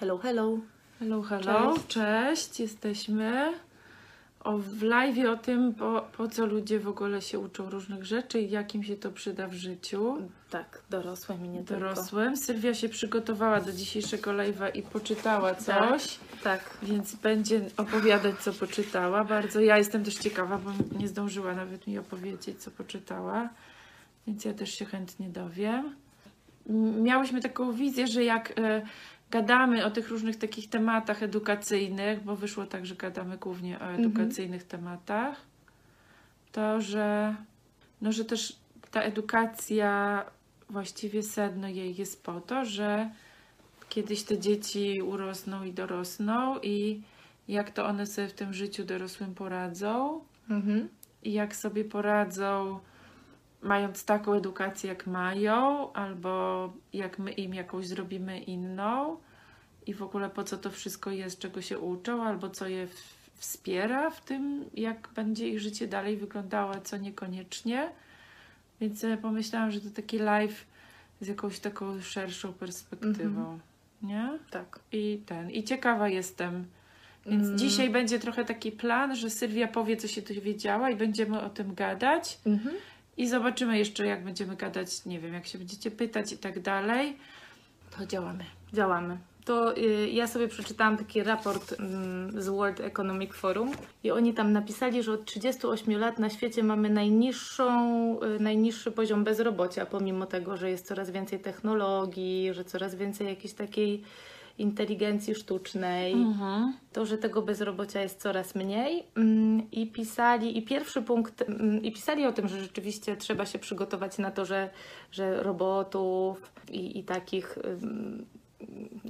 Hello, hello. Hello, hello, Cześć. cześć, jesteśmy o, w live o tym, po, po co ludzie w ogóle się uczą różnych rzeczy i jak im się to przyda w życiu Tak, dorosłym i nie tylko. dorosłym. Sylwia się przygotowała do dzisiejszego live'a i poczytała coś, Tak. więc będzie opowiadać, co poczytała. Bardzo ja jestem też ciekawa, bo nie zdążyła nawet mi opowiedzieć, co poczytała, więc ja też się chętnie dowiem. Miałyśmy taką wizję, że jak e, gadamy o tych różnych takich tematach edukacyjnych, bo wyszło tak, że gadamy głównie o edukacyjnych tematach, to że, no, że też ta edukacja, właściwie sedno jej jest po to, że kiedyś te dzieci urosną i dorosną i jak to one sobie w tym życiu dorosłym poradzą Mhm. i jak sobie poradzą mając taką edukację jak mają albo jak my im jakąś zrobimy inną i w ogóle po co to wszystko jest, czego się uczą albo co je wspiera w tym, jak będzie ich życie dalej wyglądało, co niekoniecznie. Więc pomyślałam, że to taki live z jakąś taką szerszą perspektywą. Nie? Tak. I ten. I ciekawa jestem. Więc Mm. dzisiaj będzie trochę taki plan, że Sylwia powie, co się dowiedziała i będziemy o tym gadać. Mhm. I zobaczymy jeszcze, jak będziemy gadać, nie wiem, jak się będziecie pytać i tak dalej. To działamy. Działamy. To y, ja sobie przeczytałam taki raport mm, z World Economic Forum i oni tam napisali, że od 38 lat na świecie mamy najniższą, y, najniższy poziom bezrobocia, pomimo tego, że jest coraz więcej technologii, że coraz więcej jakiejś takiej inteligencji sztucznej. Mhm. to, że tego bezrobocia jest coraz mniej mm, i pisali, i pierwszy punkt, mm, i pisali o tym, że rzeczywiście trzeba się przygotować na to, że, że robotów i, i takich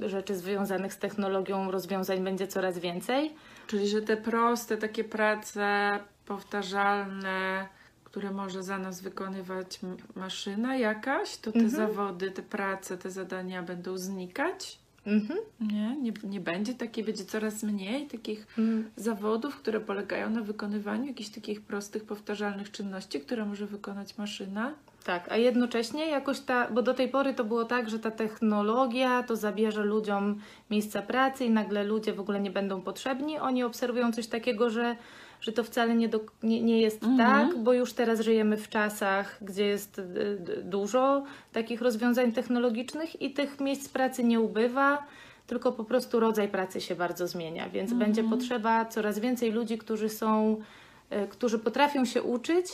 rzeczy związanych z technologią, rozwiązań będzie coraz więcej. Czyli, że te proste takie prace powtarzalne, które może za nas wykonywać maszyna jakaś, to te Mhm. zawody, te prace, te zadania będą znikać. Mhm. Nie, nie, nie będzie takiej, będzie coraz mniej takich Mm, zawodów, które polegają na wykonywaniu jakichś takich prostych, powtarzalnych czynności, które może wykonać maszyna. Tak, a jednocześnie jakoś ta, bo do tej pory to było tak, że ta technologia to zabierze ludziom miejsca pracy i nagle ludzie w ogóle nie będą potrzebni. Oni obserwują coś takiego, że, że to wcale nie, do, nie, nie jest Mhm. tak, bo już teraz żyjemy w czasach, gdzie jest y, dużo takich rozwiązań technologicznych i tych miejsc pracy nie ubywa. Tylko po prostu rodzaj pracy się bardzo zmienia, więc będzie potrzeba coraz więcej ludzi, którzy są, y, którzy potrafią się uczyć,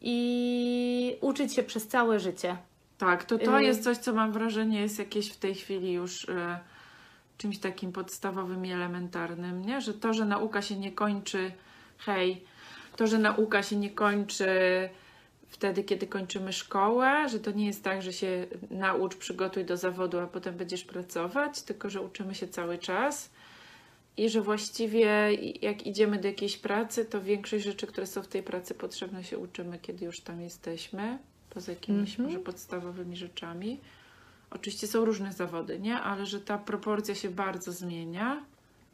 i uczyć się przez całe życie. Tak, to to Y- jest coś, co mam wrażenie jest jakieś w tej chwili już e, czymś takim podstawowym i elementarnym, nie? Że to, że nauka się nie kończy, hej, to, że nauka się nie kończy wtedy, kiedy kończymy szkołę, że to nie jest tak, że się naucz, przygotuj do zawodu, a potem będziesz pracować, tylko że uczymy się cały czas. I że właściwie jak idziemy do jakiejś pracy, to większość rzeczy, które są w tej pracy potrzebne, się uczymy, kiedy już tam jesteśmy, poza jakimiś Mhm. może podstawowymi rzeczami. Oczywiście są różne zawody, nie? Ale że ta proporcja się bardzo zmienia.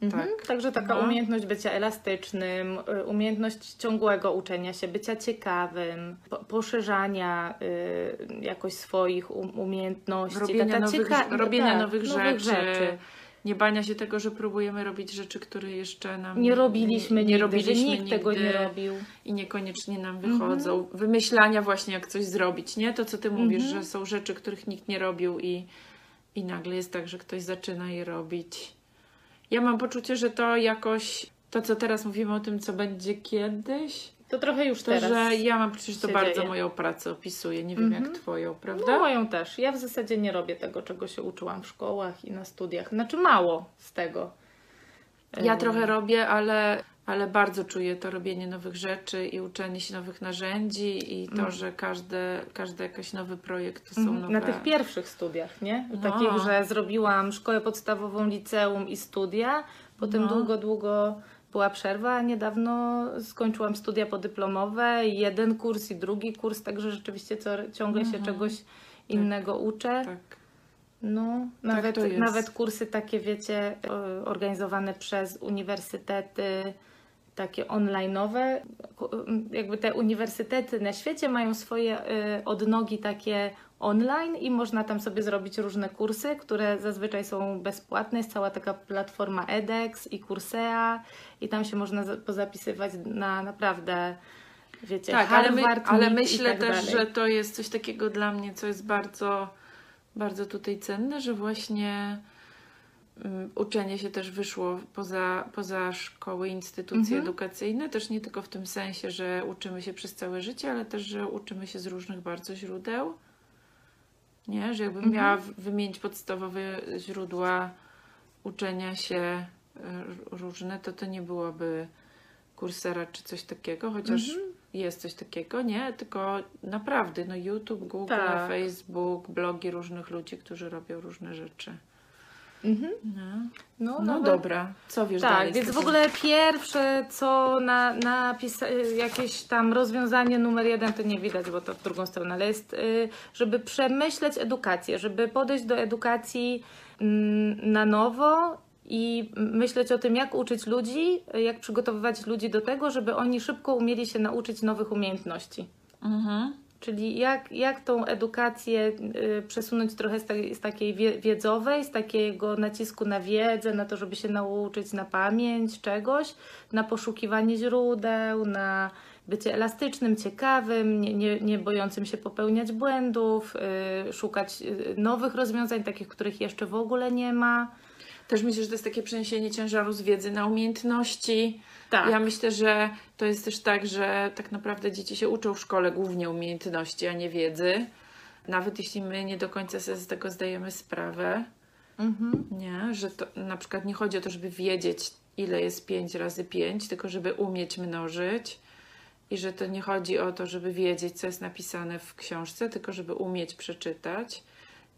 Mhm. Tak. Także taka No. umiejętność bycia elastycznym, y, umiejętność ciągłego uczenia się, bycia ciekawym, po, poszerzania y, jakoś swoich um, umiejętności. Robienia, nowych, cieka- robienia tak, nowych, nowych rzeczy, Nie bania się tego, że próbujemy robić rzeczy, które jeszcze nam Nie robiliśmy nie, nigdy, robiliśmy że nikt tego nie nigdy. robił. i niekoniecznie nam Mhm. wychodzą. Wymyślania właśnie, jak coś zrobić, nie? To, co ty mówisz, Mhm. że są rzeczy, których nikt nie robił i, i nagle jest tak, że ktoś zaczyna je robić. Ja mam poczucie, że to jakoś, to co teraz mówimy o tym, co będzie kiedyś, To trochę już to, teraz. że ja mam poczucie, że to bardzo dzieje. moją pracę opisuje. Nie wiem, Mhm. jak twoją, No prawda? moją też. Ja w zasadzie nie robię tego, czego się uczyłam w szkołach i na studiach. Znaczy mało z tego. Ja trochę robię, ale, ale bardzo czuję to robienie nowych rzeczy i uczenie się nowych narzędzi i to, Mm. że każde, każdy jakiś nowy projekt to są Mhm, nowe... Na tych pierwszych studiach, nie? No. Takich, że zrobiłam szkołę podstawową, liceum i studia. Potem No. długo, długo była przerwa, a niedawno skończyłam studia podyplomowe, jeden kurs i drugi kurs, także rzeczywiście co, ciągle się Mhm. czegoś innego uczę. Tak. No, nawet, to jest. nawet kursy takie, wiecie, organizowane przez uniwersytety, takie online'owe. Jakby te uniwersytety na świecie mają swoje y, odnogi takie online i można tam sobie zrobić różne kursy, które zazwyczaj są bezpłatne. Jest cała taka platforma edX i Coursea i tam się można za- pozapisywać na naprawdę, wiecie, Tak, ale, my, Harvard, ale MIT i myślę tak też, dalej. że to jest coś takiego dla mnie, co jest bardzo, bardzo tutaj cenne, że właśnie mm, uczenie się też wyszło poza, poza szkoły, instytucje Mhm. edukacyjne, też nie tylko w tym sensie, że uczymy się przez całe życie, ale też, że uczymy się z różnych bardzo źródeł. Nie, że jakbym Mhm. miała wymienić podstawowe źródła uczenia się e, różne, to to nie byłoby Coursera czy coś takiego, chociaż Mhm. jest coś takiego, nie? Tylko naprawdę, no YouTube, Google, Tak. Facebook, blogi różnych ludzi, którzy robią różne rzeczy. Mhm. No, No, no dobra, co wiesz Tak, dalej? z więc w ogóle pierwsze, co na, napisa- jakieś tam rozwiązanie numer jeden, to nie widać, bo to w drugą stronę, ale jest, y, żeby przemyśleć edukację, żeby podejść do edukacji mm, na nowo i myśleć o tym, jak uczyć ludzi, jak przygotowywać ludzi do tego, żeby oni szybko umieli się nauczyć nowych umiejętności. Mhm. Czyli jak, jak tą edukację y, przesunąć trochę z, z takiej wie, wiedzowej, z takiego nacisku na wiedzę, na to, żeby się nauczyć na pamięć czegoś, na poszukiwanie źródeł, na bycie elastycznym, ciekawym, nie, nie, nie bojącym się popełniać błędów, y, szukać y, nowych rozwiązań, takich, których jeszcze w ogóle nie ma. Też myślę, że to jest takie przeniesienie ciężaru z wiedzy na umiejętności. Tak. Ja myślę, że to jest też tak, że tak naprawdę dzieci się uczą w szkole głównie umiejętności, a nie wiedzy. Nawet jeśli my nie do końca sobie z tego zdajemy sprawę, Mhm. nie? że to na przykład nie chodzi o to, żeby wiedzieć, ile jest 5 razy 5, tylko żeby umieć mnożyć. I że to nie chodzi o to, żeby wiedzieć, co jest napisane w książce, tylko żeby umieć przeczytać.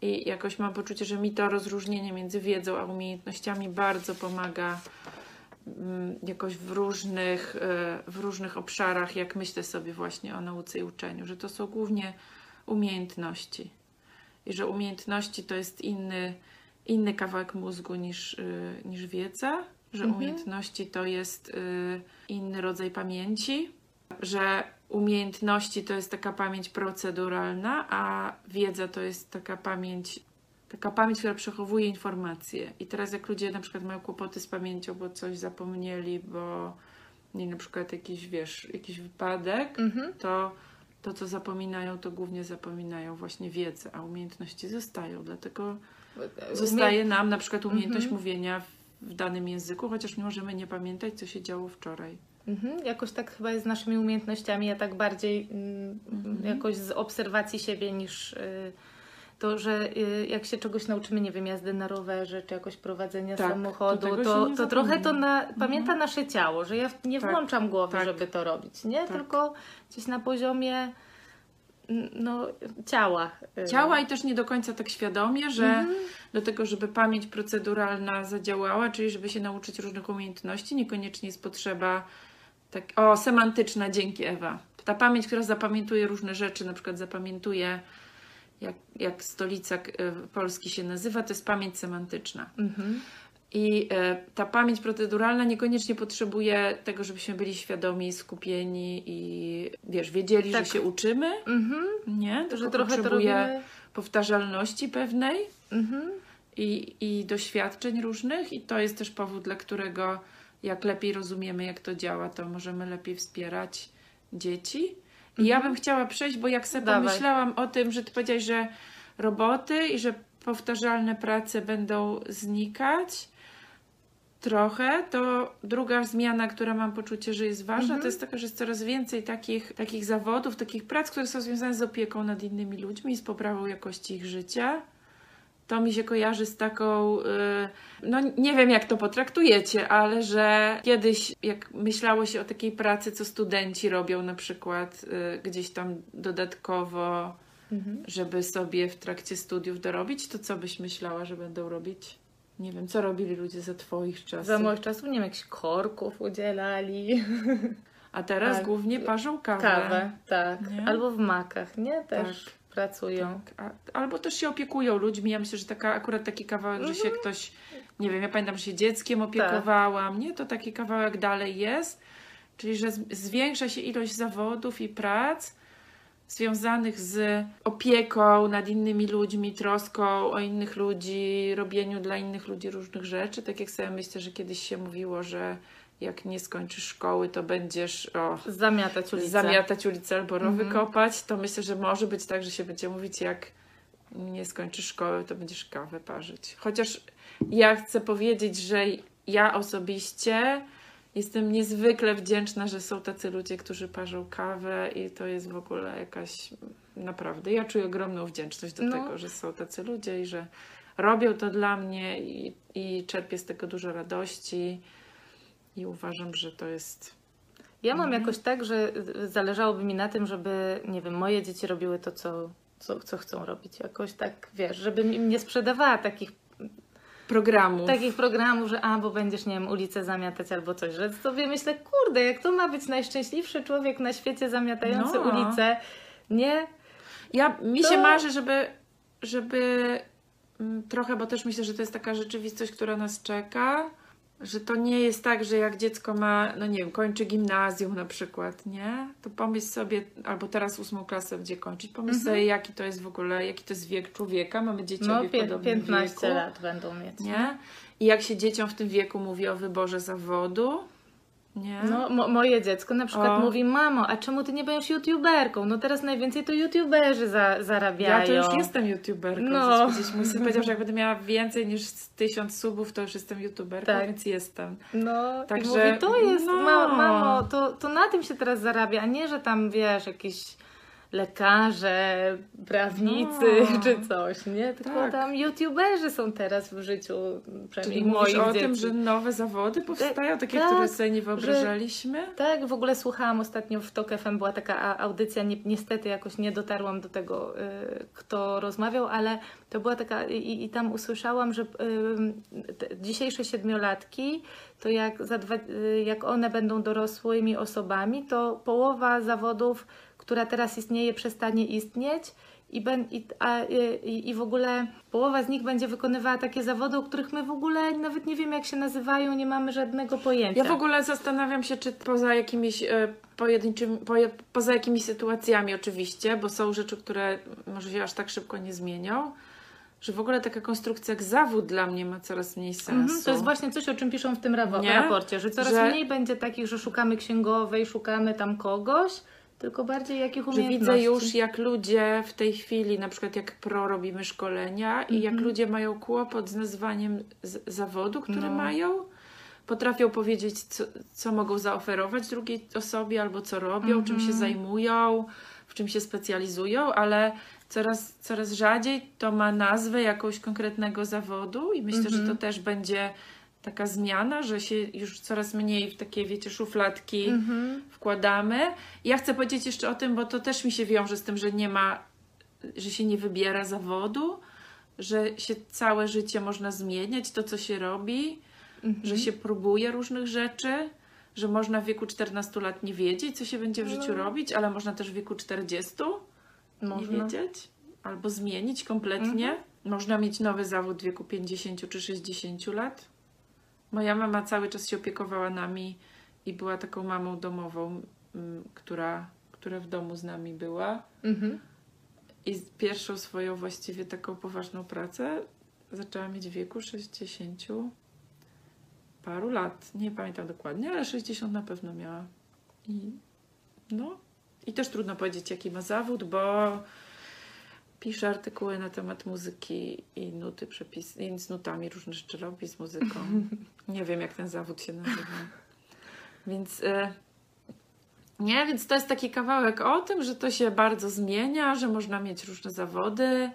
I jakoś mam poczucie, że mi to rozróżnienie między wiedzą a umiejętnościami bardzo pomaga jakoś w różnych, e, w różnych obszarach, jak myślę sobie właśnie o nauce i uczeniu, że to są głównie umiejętności. I że umiejętności to jest inny, inny kawałek mózgu niż, y, niż wiedza, że Mhm. umiejętności to jest y, inny rodzaj pamięci, że umiejętności to jest taka pamięć proceduralna, a wiedza to jest taka pamięć, taka pamięć, która przechowuje informacje. I teraz jak ludzie na przykład mają kłopoty z pamięcią, bo coś zapomnieli, bo nie, na przykład jakiś, wiesz, jakiś wypadek, Mhm. to to, co zapominają, to głównie zapominają właśnie wiedzę, a umiejętności zostają. Dlatego zostaje nam na przykład umiejętność Mhm. mówienia w, w danym języku, chociaż nie możemy nie pamiętać, co się działo wczoraj. Mhm, jakoś tak chyba jest z naszymi umiejętnościami, ja tak bardziej mm, Mhm. jakoś z obserwacji siebie niż y, to, że y, jak się czegoś nauczymy, nie wiem, jazdy na rowerze, czy jakoś prowadzenia Tak, samochodu, to, to trochę to na, pamięta nasze ciało, że ja nie Tak, włączam głowy, tak. żeby to robić, nie? Tak. Tylko gdzieś na poziomie no, ciała. y. Ciała i też nie do końca tak świadomie, że Mhm. do tego, żeby pamięć proceduralna zadziałała, czyli żeby się nauczyć różnych umiejętności, niekoniecznie jest potrzeba tak, o, semantyczna, dzięki Ewa. Ta pamięć, która zapamiętuje różne rzeczy, na przykład zapamiętuje jak, jak stolica y, Polski się nazywa, to jest pamięć semantyczna. Mhm. I e, ta pamięć proceduralna niekoniecznie potrzebuje tego, żebyśmy byli świadomi, skupieni i wiesz, wiedzieli, Tak. że się uczymy, Mhm. nie? To, że trochę potrzebuje powtarzalności pewnej Mhm. i, i doświadczeń różnych, i to jest też powód, dla którego jak lepiej rozumiemy, jak to działa, to możemy lepiej wspierać dzieci. I ja bym chciała przejść, bo jak sobie Dawaj. pomyślałam o tym, że ty powiedziałaś, że roboty i że powtarzalne prace będą znikać trochę, to druga zmiana, która mam poczucie, że jest ważna, Mhm. to jest taka, że jest coraz więcej takich, takich zawodów, takich prac, które są związane z opieką nad innymi ludźmi i z poprawą jakości ich życia. To mi się kojarzy z taką, y, no nie wiem jak to potraktujecie, ale że kiedyś jak myślało się o takiej pracy, co studenci robią na przykład y, gdzieś tam dodatkowo, Mhm. żeby sobie w trakcie studiów dorobić, to co byś myślała, że będą robić? Nie wiem, co robili ludzie za twoich czasów. Za moich czasów, nie wiem, jakichś korków udzielali. A teraz Tak. głównie parzą kawę. Kawę, tak. Nie? Albo w makach, nie? Też Tak. Pracują. Tak. A, albo też się opiekują ludźmi. Ja myślę, że taka, akurat taki kawałek, że się ktoś, nie wiem, ja pamiętam, że się dzieckiem opiekowałam, nie? To taki kawałek dalej jest. Czyli, że zwiększa się ilość zawodów i prac, związanych z opieką nad innymi ludźmi, troską o innych ludzi, robieniu dla innych ludzi różnych rzeczy. Tak jak sobie myślę, że kiedyś się mówiło, że jak nie skończysz szkoły, to będziesz o, Zamiatać ulicę. zamiatać ulicę albo rowy Mhm. kopać, to myślę, że może być tak, że się będzie mówić, jak nie skończysz szkoły, to będziesz kawę parzyć. Chociaż ja chcę powiedzieć, że ja osobiście jestem niezwykle wdzięczna, że są tacy ludzie, którzy parzą kawę i to jest w ogóle jakaś naprawdę. Ja czuję ogromną wdzięczność do No. tego, że są tacy ludzie i że robią to dla mnie i, i czerpię z tego dużo radości i uważam, że to jest Ja mam Mhm. jakoś tak, że zależałoby mi na tym, żeby, nie wiem, moje dzieci robiły to, co, co, co chcą robić. Jakoś tak, wiesz, żebym im nie sprzedawała takich, programu. takich programów, że a, bo będziesz, nie wiem, ulicę zamiatać albo coś, że sobie myślę, kurde, jak to ma być najszczęśliwszy człowiek na świecie zamiatający No. ulicę, nie? Ja, mi To- się marzy, żeby, żeby mm, trochę, bo też myślę, że to jest taka rzeczywistość, która nas czeka, że to nie jest tak, że jak dziecko ma, no nie wiem, kończy gimnazjum na przykład, nie? To pomyśl sobie, albo teraz ósmą klasę gdzie kończyć, pomyśl Mhm. sobie, jaki to jest w ogóle, jaki to jest wiek człowieka. Mamy dzieci No, w podobnym 15 wieku, lat będą mieć. nie? I jak się dzieciom w tym wieku mówi o wyborze zawodu, nie? No, mo- moje dziecko na przykład O. mówi, mamo, a czemu ty nie będziesz youtuberką? No teraz najwięcej to youtuberzy za, zarabiają. Ja to już jestem youtuberką. No. Gdzieś mój syn powiedział, że jak będę miała więcej niż tysiąc subów, to już jestem youtuberką, Tak. więc jestem. No, Także- i mówię, to jest, no. ma, mamo, to, to na tym się teraz zarabia, a nie, że tam, wiesz, jakieś lekarze, prawnicy No. czy coś, nie? Tylko Tak. tam youtuberzy są teraz w życiu, przynajmniej Czyli moich o dzieci. tym, że nowe zawody powstają, takie, tak, które sobie nie wyobrażaliśmy? Tak, w ogóle słuchałam ostatnio w TOK FM, była taka audycja, ni niestety jakoś nie dotarłam do tego, y, kto rozmawiał, ale to była taka i, i tam usłyszałam, że y, te dzisiejsze siedmiolatki, to jak, za dwa, y, jak one będą dorosłymi osobami, to połowa zawodów, która teraz istnieje, przestanie istnieć. I, ben, i, a, i, I w ogóle połowa z nich będzie wykonywała takie zawody, o których my w ogóle nawet nie wiemy, jak się nazywają, nie mamy żadnego pojęcia. Ja w ogóle zastanawiam się, czy poza jakimiś e, pojedynczymi, poje, poza jakimiś sytuacjami oczywiście, bo są rzeczy, które może się aż tak szybko nie zmienią, że w ogóle taka konstrukcja jak zawód dla mnie ma coraz mniej sensu. Mhm, to jest właśnie coś, o czym piszą w tym Nie? raporcie, że coraz Że- mniej będzie takich, że szukamy księgowej, szukamy tam kogoś, tylko bardziej jakich Że umiejętności. widzę już, jak ludzie w tej chwili, na przykład jak pro robimy szkolenia i jak Mhm. ludzie mają kłopot z nazwaniem z zawodu, który No. mają, potrafią powiedzieć, co, co mogą zaoferować drugiej osobie, albo co robią, czym się Mhm. zajmują, w czym się specjalizują, ale coraz, coraz rzadziej to ma nazwę jakąś konkretnego zawodu i myślę, że Mhm. to też będzie taka zmiana, że się już coraz mniej w takie, wiecie, szufladki Mhm. wkładamy. Ja chcę powiedzieć jeszcze o tym, bo to też mi się wiąże z tym, że nie ma, że się nie wybiera zawodu, że się całe życie można zmieniać, to co się robi, Mhm. że się próbuje różnych rzeczy, że można w wieku 14 lat nie wiedzieć, co się będzie w życiu No. robić, ale można też w wieku 40 nie Można. wiedzieć, albo zmienić kompletnie. Mhm. Można mieć nowy zawód w wieku 50 czy 60 lat. Moja mama cały czas się opiekowała nami i była taką mamą domową, mm, która, która w domu z nami była. Mhm. I pierwszą swoją właściwie taką poważną pracę zaczęła mieć w wieku 60 paru lat. Nie pamiętam dokładnie, ale 60 na pewno miała. I no. I też trudno powiedzieć, jaki ma zawód, bo pisze artykuły na temat muzyki i nuty przepis, i z nutami różne rzeczy robi z muzyką. Nie wiem, jak ten zawód się nazywa. Więc e, nie, więc to jest taki kawałek o tym, że to się bardzo zmienia, że można mieć różne zawody,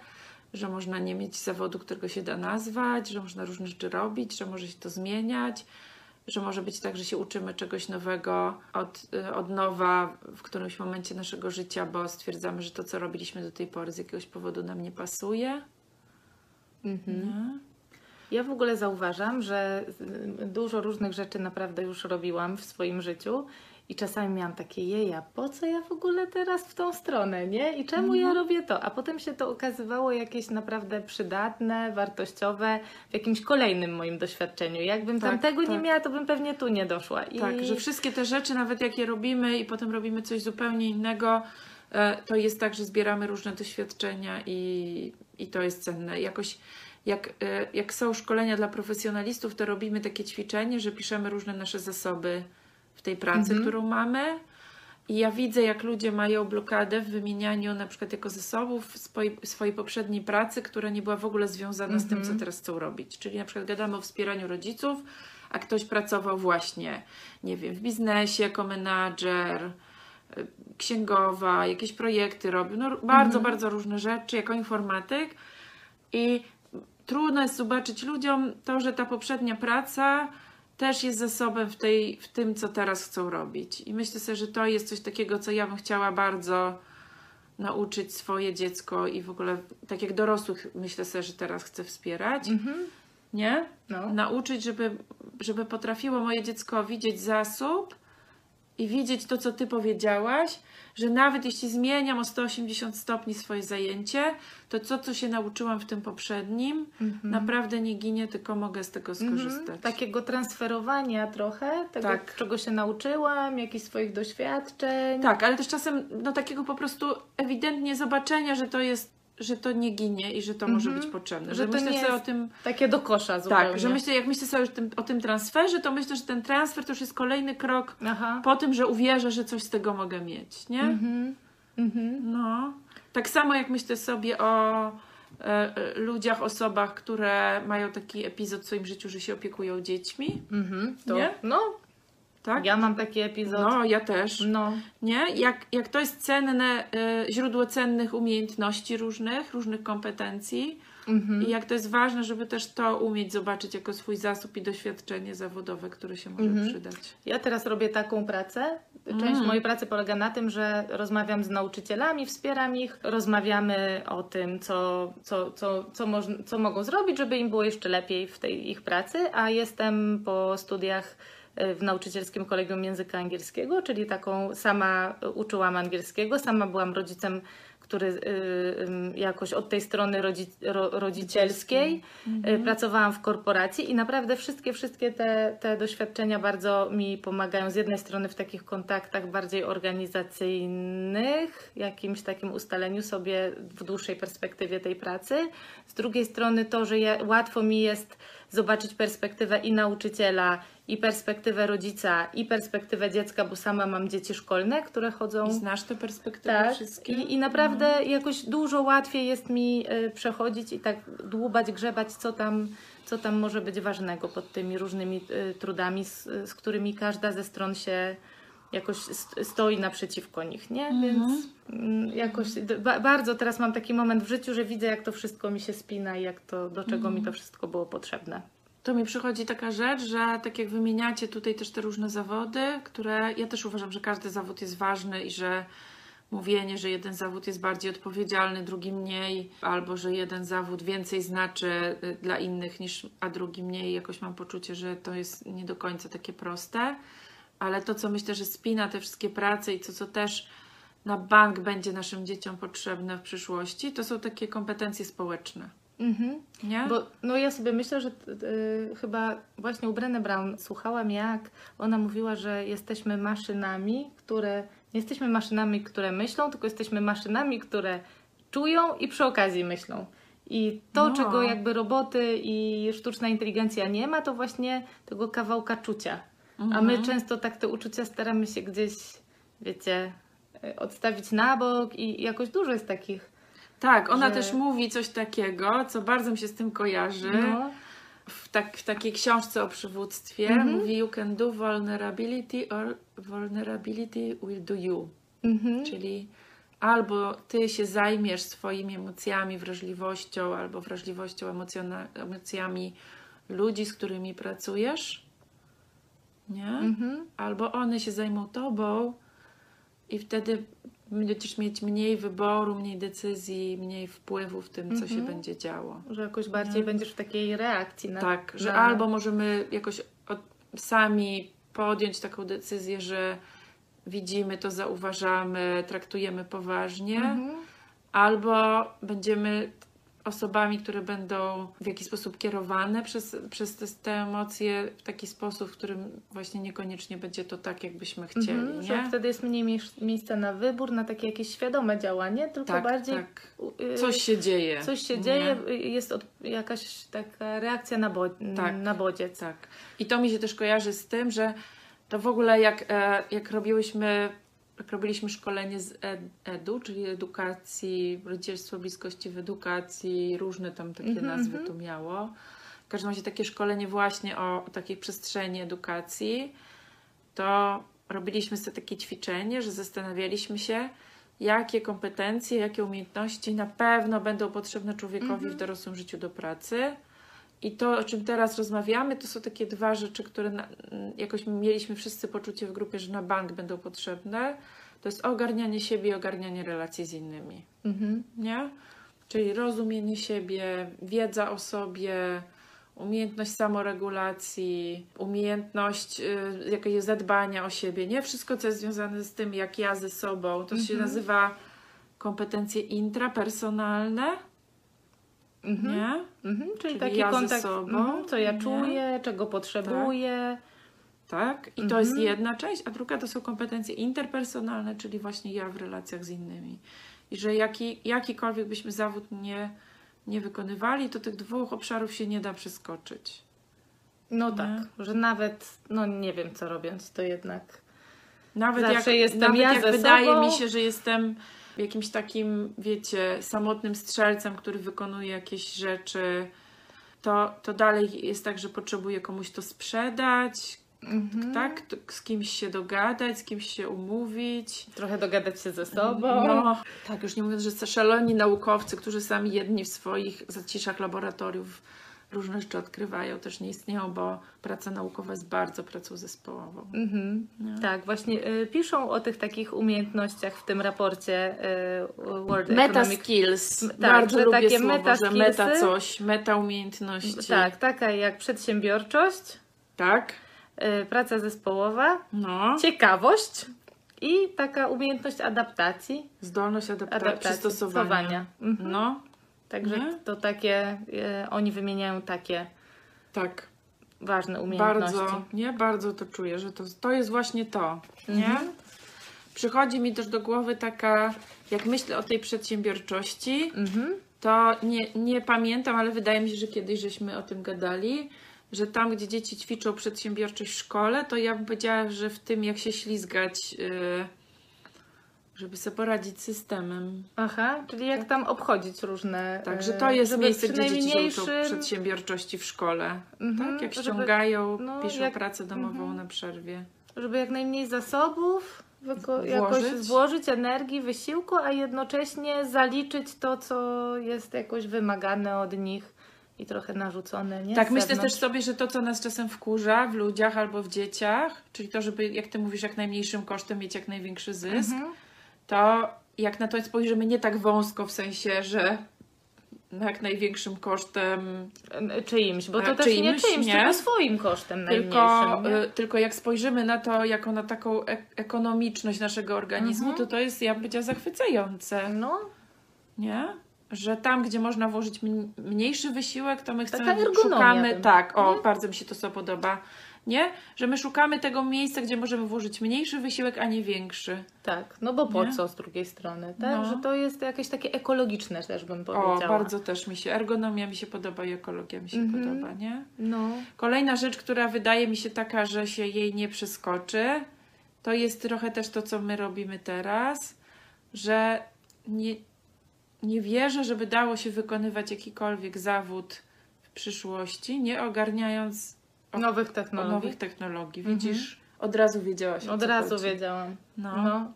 że można nie mieć zawodu, którego się da nazwać, że można różne rzeczy robić, że może się to zmieniać, że może być tak, że się uczymy czegoś nowego od, y, od nowa w którymś momencie naszego życia, bo stwierdzamy, że to, co robiliśmy do tej pory z jakiegoś powodu nam nie pasuje. Mhm. Nie? Ja w ogóle zauważam, że dużo różnych rzeczy naprawdę już robiłam w swoim życiu i czasami miałam takie jeja, po co ja w ogóle teraz w tą stronę, nie? I czemu ja robię to? A potem się to okazywało jakieś naprawdę przydatne, wartościowe w jakimś kolejnym moim doświadczeniu. Jakbym Tak, tam tego nie tak. miała, to bym pewnie tu nie doszła. I... Tak, że wszystkie te rzeczy, nawet jakie robimy i potem robimy coś zupełnie innego, e, to jest tak, że zbieramy różne doświadczenia i, i to jest cenne. Jakoś jak, e, jak są szkolenia dla profesjonalistów, to robimy takie ćwiczenie, że piszemy różne nasze zasoby w tej pracy, Mhm. którą mamy. I ja widzę, jak ludzie mają blokadę w wymienianiu na przykład jako zasobów swojej, swojej poprzedniej pracy, która nie była w ogóle związana z tym, Mhm. co teraz chcą robić. Czyli na przykład gadamy o wspieraniu rodziców, a ktoś pracował właśnie, nie wiem, w biznesie jako menadżer, y, księgowa, jakieś projekty robił, no bardzo, Mhm. bardzo różne rzeczy, jako informatyk. I trudno jest zobaczyć ludziom to, że ta poprzednia praca też jest zasobem w, tej, w tym, co teraz chcą robić. I myślę sobie, że to jest coś takiego, co ja bym chciała bardzo nauczyć swoje dziecko i w ogóle, tak jak dorosłych, myślę sobie, że teraz chcę wspierać, Mhm. nie? No. Nauczyć, żeby, żeby potrafiło moje dziecko widzieć zasób i widzieć to, co ty powiedziałaś, że nawet jeśli zmieniam o 180 stopni swoje zajęcie, to to, co się nauczyłam w tym poprzednim, Mhm. naprawdę nie ginie, tylko mogę z tego skorzystać. Mhm. Takiego transferowania trochę, tego Tak. czego się nauczyłam, jakichś swoich doświadczeń. Tak, ale też czasem no, takiego po prostu ewidentnie zobaczenia, że to jest, że to nie ginie i że to może Mhm. być potrzebne. Że Że, myślę sobie o tym, Takie do kosza zupełnie. tak, że myślę, jak myślę sobie o tym, o tym transferze, to myślę, że ten transfer to już jest kolejny krok Aha. po tym, że uwierzę, że coś z tego mogę mieć, nie? Mhm. Mhm. No. Tak samo jak myślę sobie o e, e, ludziach, osobach, które mają taki epizod w swoim życiu, że się opiekują dziećmi, Mhm. To, Nie? No, tak? ja mam taki epizod. No, ja też. No. Nie? Jak, jak to jest cenne, e, źródło cennych umiejętności różnych, różnych kompetencji Mhm. i jak to jest ważne, żeby też to umieć zobaczyć jako swój zasób i doświadczenie zawodowe, które się może Mhm. przydać. Ja teraz robię taką pracę. Część Mm. mojej pracy polega na tym, że rozmawiam z nauczycielami, wspieram ich, rozmawiamy o tym, co, co, co, co, moż- co mogą zrobić, żeby im było jeszcze lepiej w tej ich pracy, a jestem po studiach y, w nauczycielskim kolegium języka angielskiego, czyli taką sama uczyłam angielskiego, sama byłam rodzicem, który y, y, jakoś od tej strony rodzi, ro, rodzicielskiej. Y, pracowałam w korporacji i naprawdę wszystkie, wszystkie te, te doświadczenia bardzo mi pomagają. Z jednej strony w takich kontaktach bardziej organizacyjnych, jakimś takim ustaleniu sobie w dłuższej perspektywie tej pracy, z drugiej strony to, że ja, łatwo mi jest zobaczyć perspektywę i nauczyciela, i perspektywę rodzica, i perspektywę dziecka, bo sama mam dzieci szkolne, które chodzą I znasz te perspektywy tak. wszystkie? I, I naprawdę jakoś dużo łatwiej jest mi y, przechodzić i tak dłubać, grzebać, co tam, co tam może być ważnego pod tymi różnymi y, trudami, z, z którymi każda ze stron się jakoś st- stoi naprzeciwko nich, nie? Mhm. Więc mm, jakoś ba- bardzo teraz mam taki moment w życiu, że widzę, jak to wszystko mi się spina i jak to, do czego Mhm. mi to wszystko było potrzebne. To mi przychodzi taka rzecz, że tak jak wymieniacie tutaj też te różne zawody, które ja też uważam, że każdy zawód jest ważny i że mówienie, że jeden zawód jest bardziej odpowiedzialny, drugi mniej, albo że jeden zawód więcej znaczy y, dla innych niż, a drugi mniej, jakoś mam poczucie, że to jest nie do końca takie proste. Ale to, co myślę, że spina te wszystkie prace i to, co też na bank będzie naszym dzieciom potrzebne w przyszłości, to są takie kompetencje społeczne. Mhm. Nie? Bo no ja sobie myślę, że y, chyba właśnie u Brené Brown słuchałam, jak ona mówiła, że jesteśmy maszynami, które nie jesteśmy maszynami, które myślą, tylko jesteśmy maszynami, które czują i przy okazji myślą. I to, No. czego jakby roboty i sztuczna inteligencja nie ma, to właśnie tego kawałka czucia. A my często tak te uczucia staramy się gdzieś, wiecie, y, odstawić na bok i jakoś dużo jest takich. Tak, ona że- też mówi coś takiego, co bardzo mi się z tym kojarzy. No, W, tak, w takiej książce o przywództwie Mhm. mówi You can do vulnerability or vulnerability will do you. mhm. Czyli albo ty się zajmiesz swoimi emocjami, wrażliwością, albo wrażliwością, emocjona- emocjami ludzi, z którymi pracujesz, nie? Mhm. Albo one się zajmą tobą i wtedy będziesz mieć mniej wyboru, mniej decyzji, mniej wpływu w tym, co się Mhm. będzie działo. Że jakoś bardziej Nie? będziesz w takiej reakcji na Tak, że na... albo możemy jakoś od, sami podjąć taką decyzję, że widzimy to, zauważamy, traktujemy poważnie, Mhm. albo będziemy osobami, które będą w jakiś sposób kierowane przez, przez te, emocje w taki sposób, w którym właśnie niekoniecznie będzie to tak, jakbyśmy chcieli, Mhm, że nie? wtedy jest mniej miejsc- miejsca na wybór, na takie jakieś świadome działanie, tylko Tak, bardziej tak. y, Coś się dzieje. coś się nie? dzieje, y, jest od, jakaś taka reakcja na, bo, Tak. na bodziec. Tak. I to mi się też kojarzy z tym, że to w ogóle jak, e, jak robiłyśmy, jak robiliśmy szkolenie z ed, EDU, czyli edukacji, rodzicielstwo bliskości w edukacji, różne tam takie Mhm, nazwy mhm. to miało. W każdym razie takie szkolenie właśnie o, o takiej przestrzeni edukacji, to robiliśmy sobie takie ćwiczenie, że zastanawialiśmy się, jakie kompetencje, jakie umiejętności na pewno będą potrzebne człowiekowi Mhm. w dorosłym życiu do pracy. I to, o czym teraz rozmawiamy, to są takie dwa rzeczy, które na, m, jakoś mieliśmy wszyscy poczucie w grupie, że na bank będą potrzebne. To jest ogarnianie siebie i ogarnianie relacji z innymi. Mhm. Nie? Czyli rozumienie siebie, wiedza o sobie, umiejętność samoregulacji, umiejętność y, jakiegoś zadbania o siebie. Nie wszystko, co jest związane z tym, jak ja ze sobą. To się Mhm. nazywa kompetencje intrapersonalne. Mhm. Nie? Mhm. Czyli, Czyli taki ja ze kontakt, sobą, mhm, co ja nie? czuję, czego potrzebuję. Tak? I to Mhm. jest jedna część, a druga to są kompetencje interpersonalne, czyli właśnie ja w relacjach z innymi. I że jaki, jakikolwiek byśmy zawód nie, nie wykonywali, to tych dwóch obszarów się nie da przeskoczyć. No Nie? tak, że nawet, no nie wiem co robiąc, to jednak Nawet Zawsze jak, jestem nawet ja jak wydaje sobą. mi się, że jestem jakimś takim, wiecie, samotnym strzelcem, który wykonuje jakieś rzeczy, to, to dalej jest tak, że potrzebuję komuś to sprzedać, mhm. tak? Z kimś się dogadać, z kimś się umówić. trochę dogadać się ze sobą. No, tak, już nie mówiąc, że szaloni naukowcy, którzy sami jedni w swoich zaciszach laboratoriów różne rzeczy odkrywają, też nie istnieją, bo praca naukowa jest bardzo pracą zespołową. Mhm. Nie? Tak, właśnie y, piszą o tych takich umiejętnościach w tym raporcie y, World Meta Economic skills. Tak, bardzo lubię takie słowo, meta że meta coś, meta umiejętności. Tak, taka jak przedsiębiorczość, Tak? y, praca zespołowa, No. ciekawość i taka umiejętność adaptacji, Zdolność adapta- adaptacji, przystosowania. stosowania. Mhm. No, Także Nie? to takie, y, oni wymieniają takie tak. ważne umiejętności. Bardzo, nie? Bardzo to czuję, że to, to jest właśnie to, nie? Mhm. Przychodzi mi też do głowy taka, jak myślę o tej przedsiębiorczości, Mhm. to nie, nie pamiętam, ale wydaje mi się, że kiedyś żeśmy o tym gadali, że tam, gdzie dzieci ćwiczą przedsiębiorczość w szkole, to ja bym powiedziała, że w tym, jak się ślizgać, yy, żeby sobie poradzić z systemem. Aha, czyli jak tam obchodzić różne. Tak, y, że to jest żeby miejsce, gdzie dzieci uczą najmniejszym- przedsiębiorczości w szkole. Mhm, tak, jak żeby- ściągają, no, piszą jak- pracę domową mhm. na przerwie. żeby jak najmniej zasobów Włożyć. jakoś włożyć energii, wysiłku, a jednocześnie zaliczyć to, co jest jakoś wymagane od nich i trochę narzucone, nie? Tak, myślę też sobie, że to, co nas czasem wkurza w ludziach albo w dzieciach, czyli to, żeby, jak ty mówisz, jak najmniejszym kosztem mieć jak największy zysk, Mhm. To jak na to spojrzymy nie tak wąsko, w sensie, że jak największym kosztem, Czyimś, bo to też nie czyimś, czyimś, nie? tylko swoim kosztem tylko, nie? y, tylko jak spojrzymy na to jako na taką ek- ekonomiczność naszego organizmu, Mhm. to to jest, ja bym powiedziała, zachwycające, No, nie? Że tam, gdzie można włożyć mn- mniejszy wysiłek, to my chcemy, szukamy, tak, o, nie? bardzo mi się to co podoba, nie? Że my szukamy tego miejsca, gdzie możemy włożyć mniejszy wysiłek, a nie większy. tak, no bo po Nie? co z drugiej strony, tak? No. Że to jest jakieś takie ekologiczne też bym O, powiedziała. bardzo też mi się, ergonomia mi się podoba i ekologia mi się Mhm. podoba, nie? No, Kolejna rzecz, która wydaje mi się taka, że się jej nie przeskoczy, to jest trochę też to, co my robimy teraz, że nie, nie wierzę, żeby dało się wykonywać jakikolwiek zawód w przyszłości, nie ogarniając o- nowych o technologii. nowych technologii. Mhm. Widzisz, od razu wiedziałaś. o Od razu chodzi. wiedziałam. No. No.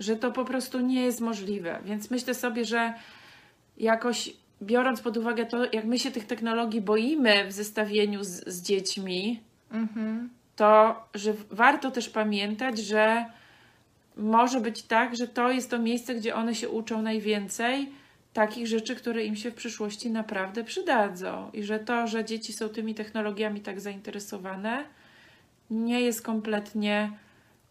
że to po prostu nie jest możliwe. Więc myślę sobie, że jakoś biorąc pod uwagę to, jak my się tych technologii boimy w zestawieniu z, z dziećmi, Mhm. to że warto też pamiętać, że może być tak, że to jest to miejsce, gdzie one się uczą najwięcej takich rzeczy, które im się w przyszłości naprawdę przydadzą. I że to, że dzieci są tymi technologiami tak zainteresowane, nie jest kompletnie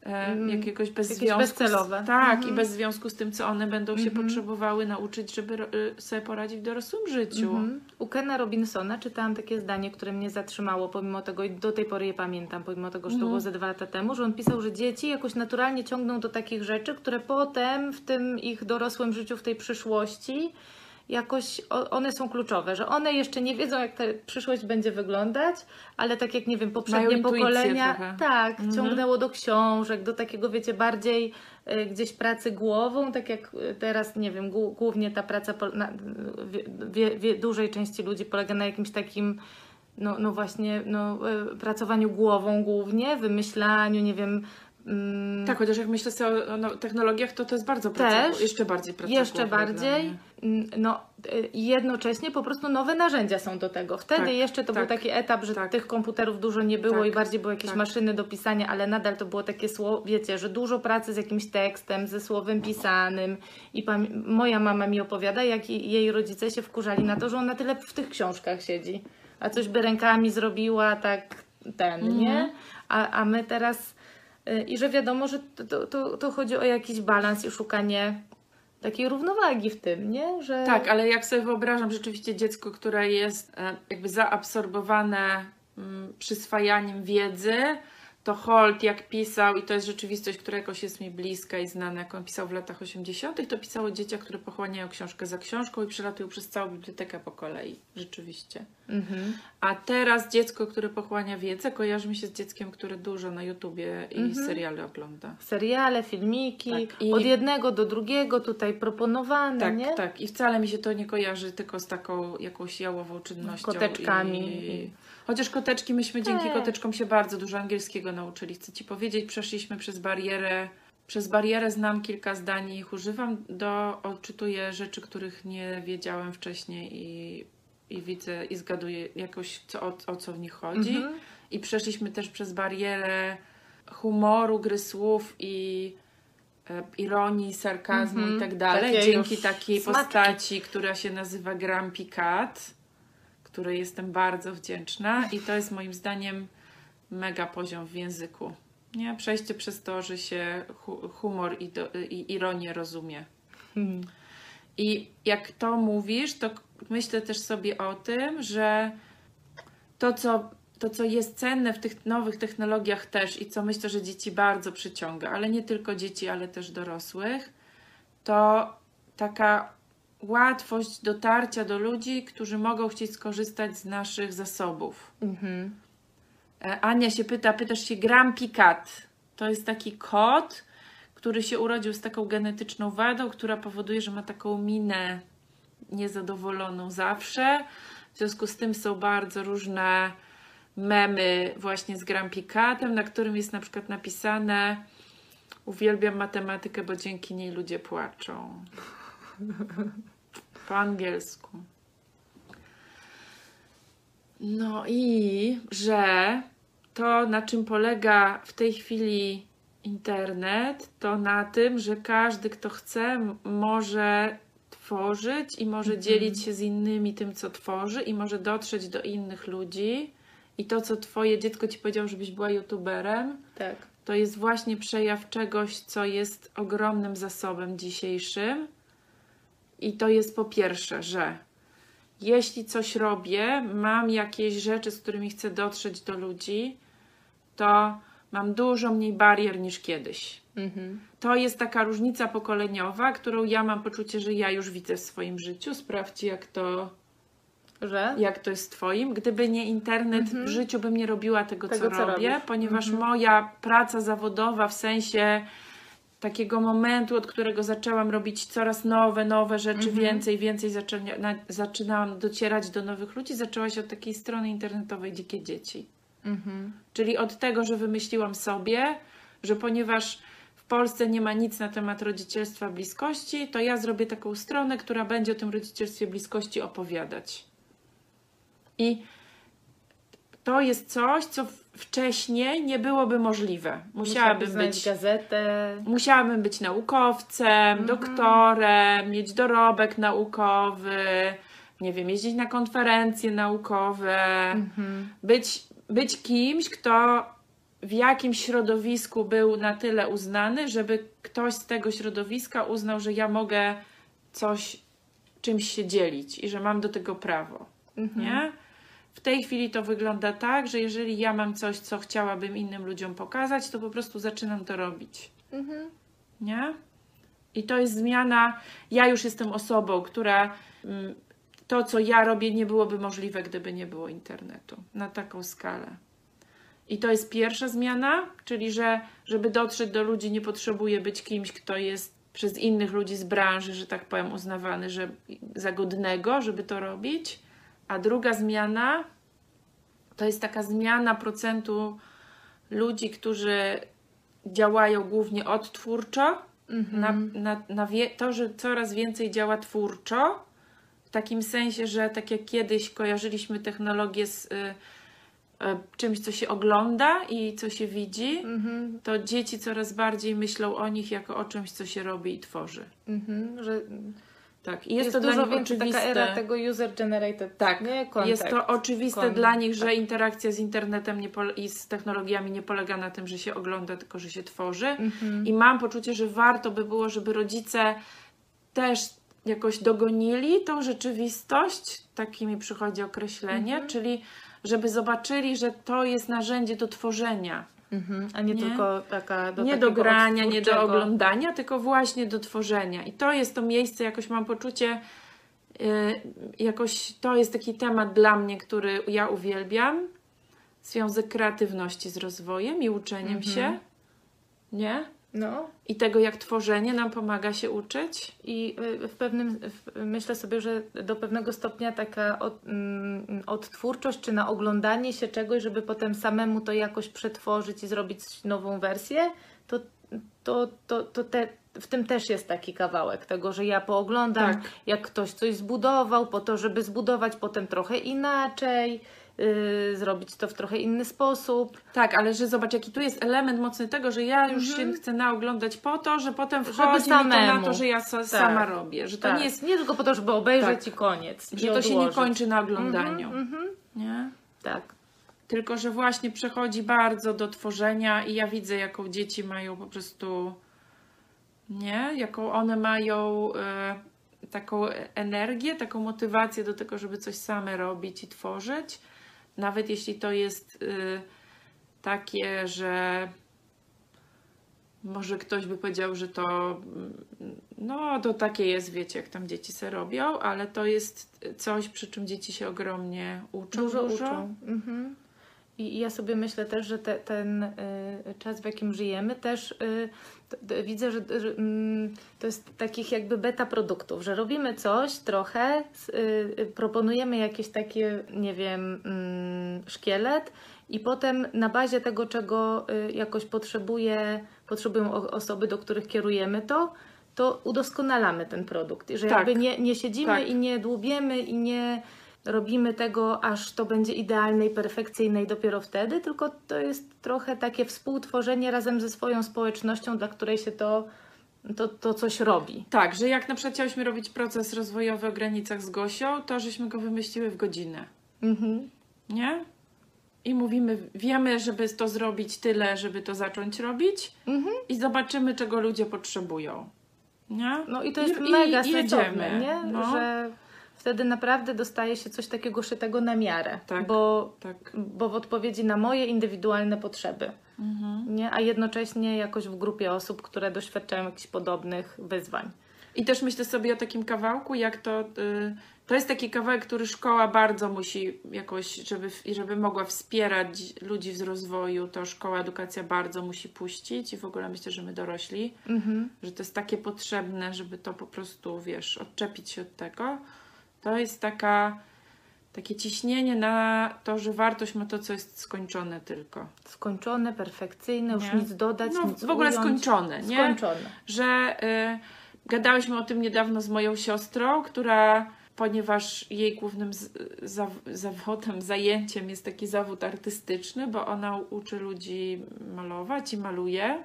e, Mm, jakiegoś bez jakieś związku. bezcelowe. Z, tak, Mhm. i bez związku z tym, co one będą się Mhm. potrzebowały nauczyć, żeby ro- y, sobie poradzić w dorosłym życiu. Mhm. U Kena Robinsona czytałam takie zdanie, które mnie zatrzymało, pomimo tego i do tej pory je pamiętam, pomimo tego, że to Mhm. było ze dwa lata temu, że on pisał, że dzieci jakoś naturalnie ciągną do takich rzeczy, które potem w tym ich dorosłym życiu, w tej przyszłości, jakoś one są kluczowe, że one jeszcze nie wiedzą, jak ta przyszłość będzie wyglądać, ale tak jak nie wiem, poprzednie pokolenia, trochę. tak, Mhm. ciągnęło do książek, do takiego, wiecie, bardziej y, gdzieś pracy głową, tak jak y, teraz, nie wiem, głó- głównie ta praca na, wie, wie, wie, dużej części ludzi polega na jakimś takim, no, no właśnie, no, y, pracowaniu głową głównie, wymyślaniu, nie wiem. mm, Tak, chociaż jak myślę sobie o no, technologiach, to to jest bardzo Też. pracogło- jeszcze bardziej pracogłowe Jeszcze bardziej, no y, jednocześnie po prostu nowe narzędzia są do tego. Wtedy Tak, jeszcze to tak, był taki etap, że tak. tych komputerów dużo nie było Tak, i bardziej były jakieś tak. maszyny do pisania, ale nadal to było takie słowo, wiecie, że dużo pracy z jakimś tekstem, ze słowem pisanym i moja mama mi opowiada, jak jej rodzice się wkurzali na to, że ona tyle w tych książkach siedzi, a coś by rękami zrobiła, tak ten, Mhm. nie? A, a my teraz y, i że wiadomo, że to, to, to chodzi o jakiś balans i szukanie takiej równowagi w tym, nie? Że... Tak, ale jak sobie wyobrażam rzeczywiście dziecko, które jest e, jakby zaabsorbowane mm, przyswajaniem wiedzy, to Holt jak pisał, i to jest rzeczywistość, która jakoś jest mi bliska i znana, jak on pisał w latach 80., to pisał o dzieciach, które pochłaniają książkę za książką i przelatują przez całą bibliotekę po kolei. Rzeczywiście. Mhm. A teraz dziecko, które pochłania wiedzę, kojarzy mi się z dzieckiem, które dużo na YouTubie i Mhm. seriale ogląda. Seriale, filmiki, Tak, i- od jednego do drugiego tutaj proponowane, Tak, nie? tak. I wcale mi się to nie kojarzy tylko z taką jakąś jałową czynnością. Koteczkami. I... Chociaż koteczki, myśmy dzięki koteczkom się bardzo dużo angielskiego nauczyli. Chcę Ci powiedzieć, przeszliśmy przez barierę. Przez barierę znam kilka zdań i ich używam. Do, odczytuję rzeczy, których nie wiedziałem wcześniej i, i widzę i zgaduję jakoś, co, o, o co w nich chodzi. Mhm. I przeszliśmy też przez barierę humoru, gry słów i e, ironii, sarkazmu Mhm. i tak dalej. Takie Dzięki takiej smaczki. postaci, która się nazywa Grumpy Cat, której jestem bardzo wdzięczna i to jest moim zdaniem mega poziom w języku. Nie? Przejście przez to, że się hu- humor i, do, i ironię rozumie. Mhm. I jak to mówisz, to myślę też sobie o tym, że to, co, to, co jest cenne w tych nowych technologiach też i co myślę, że dzieci bardzo przyciąga, ale nie tylko dzieci, ale też dorosłych, to taka łatwość dotarcia do ludzi, którzy mogą chcieć skorzystać z naszych zasobów. Mhm. E, Ania się pyta, pytasz się Grumpy Cat. To jest taki kot, który się urodził z taką genetyczną wadą, która powoduje, że ma taką minę niezadowoloną zawsze. W związku z tym są bardzo różne memy właśnie z Grumpy Catem, na którym jest na przykład napisane uwielbiam matematykę, bo dzięki niej ludzie płaczą. Po angielsku. No i że to, na czym polega w tej chwili internet, to na tym, że każdy, kto chce, może tworzyć i może Mhm. dzielić się z innymi tym, co tworzy, i może dotrzeć do innych ludzi. I to, co Twoje dziecko ci powiedział, żebyś była YouTuberem, Tak. to jest właśnie przejaw czegoś, co jest ogromnym zasobem dzisiejszym. I to jest po pierwsze, że jeśli coś robię, mam jakieś rzeczy, z którymi chcę dotrzeć do ludzi, to mam dużo mniej barier niż kiedyś. Mhm. To jest taka różnica pokoleniowa, którą ja mam poczucie, że ja już widzę w swoim życiu. Sprawdźcie, jak to, Że? jak to jest w Twoim. Gdyby nie internet, Mhm. w życiu bym nie robiła tego, Tego, co, co robię, robisz. ponieważ Mhm. moja praca zawodowa w sensie takiego momentu, od którego zaczęłam robić coraz nowe, nowe rzeczy, Mhm. więcej, więcej zaczyna, na, zaczynałam docierać do nowych ludzi, zaczęła się od takiej strony internetowej Dzikie Dzieci. Mhm. Czyli od tego, że wymyśliłam sobie, że ponieważ w Polsce nie ma nic na temat rodzicielstwa bliskości, to ja zrobię taką stronę, która będzie o tym rodzicielstwie bliskości opowiadać. I to jest coś, co wcześniej nie byłoby możliwe. Musiałabym być gazetę. Musiałabym być naukowcem, doktorem, mieć dorobek naukowy, nie wiem, jeździć na konferencje naukowe, Mhm. być, być kimś, kto w jakim środowisku był na tyle uznany, żeby ktoś z tego środowiska uznał, że ja mogę coś czymś się dzielić i że mam do tego prawo. Mhm. Nie? W tej chwili to wygląda tak, że jeżeli ja mam coś, co chciałabym innym ludziom pokazać, to po prostu zaczynam to robić. Mhm. Nie? I to jest zmiana. Ja już jestem osobą, która mm, to, co ja robię, nie byłoby możliwe, gdyby nie było internetu na taką skalę. I to jest pierwsza zmiana, czyli że żeby dotrzeć do ludzi, nie potrzebuję być kimś, kto jest przez innych ludzi z branży, że tak powiem, uznawany że za godnego, żeby to robić. A druga zmiana to jest taka zmiana procentu ludzi, którzy działają głównie odtwórczo, Mhm. na, na, na wie, to, że coraz więcej działa twórczo, w takim sensie, że tak jak kiedyś kojarzyliśmy technologię z y, y, czymś, co się ogląda i co się widzi, Mhm. to dzieci coraz bardziej myślą o nich jako o czymś, co się robi i tworzy. Mhm. Że Tak. I jest, jest, to dla dużo nich więcej taka era tego user-generated. Tak, nie? Jest to oczywiste dla nich, że tak. interakcja z internetem nie i z technologiami nie polega na tym, że się ogląda, tylko że się tworzy. Mhm. I mam poczucie, że warto by było, żeby rodzice też jakoś dogonili tą rzeczywistość, takie mi przychodzi określenie, Mhm. czyli żeby zobaczyli, że to jest narzędzie do tworzenia. Mhm. A nie, Nie? tylko taka do nie do grania, nie do oglądania, tylko właśnie do tworzenia. I to jest to miejsce, jakoś mam poczucie, yy, jakoś to jest taki temat dla mnie, który ja uwielbiam. Związek kreatywności z rozwojem i uczeniem Mhm. się. Nie? No. I tego, jak tworzenie nam pomaga się uczyć. I y, w pewnym, w, myślę sobie, że do pewnego stopnia taka od, mm, odtwórczość, czy na oglądanie się czegoś, żeby potem samemu to jakoś przetworzyć i zrobić nową wersję, to, to, to, to te, w tym też jest taki kawałek tego, że ja pooglądam, Tak. jak ktoś coś zbudował, po to, żeby zbudować potem trochę inaczej, y, zrobić to w trochę inny sposób. Tak, ale że zobacz, jaki tu jest element mocny tego, że ja już Mhm. się chcę naoglądać po to, że potem Żeby wchodzi mi to na samemu. to, że ja so, sama robię. Że to tak. nie jest, nie tylko po to, żeby obejrzeć Tak. i koniec. i że to się nie odłożyć. kończy na oglądaniu. Mhm, mhm. Nie? Tak. Tylko, że właśnie przechodzi bardzo do tworzenia i ja widzę, jaką dzieci mają po prostu, nie? Jaką one mają e, taką energię, taką motywację do tego, żeby coś same robić i tworzyć. Nawet jeśli to jest e, takie, że może ktoś by powiedział, że to mm, no to takie jest, wiecie, jak tam dzieci se robią, ale to jest coś, przy czym dzieci się ogromnie uczą. Dużo, uczą. Mhm. I ja sobie myślę też, że te, ten y, czas, w jakim żyjemy, też y, widzę, że, mm, to jest takich jakby beta produktów, że robimy coś trochę, y, y, proponujemy jakieś takie, nie wiem, mm, szkielet i potem na bazie tego, czego y, jakoś potrzebuje, potrzebują osoby, do których kierujemy to, to udoskonalamy ten produkt. Że Tak. jakby nie, nie siedzimy Tak. i nie dłubiemy i nie robimy tego, aż to będzie idealne i perfekcyjne i dopiero wtedy, tylko to jest trochę takie współtworzenie razem ze swoją społecznością, dla której się to, to, to coś robi. Tak, że jak na przykład chciałyśmy robić proces rozwojowy o granicach z Gosią, to żeśmy go wymyśliły w godzinę, Mhm. nie? I mówimy, wiemy, żeby to zrobić tyle, żeby to zacząć robić Mhm. i zobaczymy, czego ludzie potrzebują, nie? No i to jest I- mega i sensowne, jedziemy, nie? no. Że wtedy naprawdę dostaje się coś takiego szytego na miarę, Tak. bo, Tak. bo w odpowiedzi na moje indywidualne potrzeby. Mhm. Nie? A jednocześnie jakoś w grupie osób, które doświadczają jakichś podobnych wyzwań. I też myślę sobie o takim kawałku, jak to. Y, to jest taki kawałek, który szkoła bardzo musi jakoś, żeby, żeby mogła wspierać ludzi w rozwoju, to szkoła, edukacja bardzo musi puścić i w ogóle myślę, że my dorośli, Mhm. że to jest takie potrzebne, żeby to po prostu, wiesz, odczepić się od tego. To jest taka, takie ciśnienie na to, że wartość ma to, co jest skończone tylko. Skończone, perfekcyjne, już Nie? nic dodać, No, nic w ogóle ująć. skończone, nie? Skończone. że y, gadałyśmy o tym niedawno z moją siostrą, która, ponieważ jej głównym za, zawodem, zajęciem jest taki zawód artystyczny, bo ona uczy ludzi malować i maluje.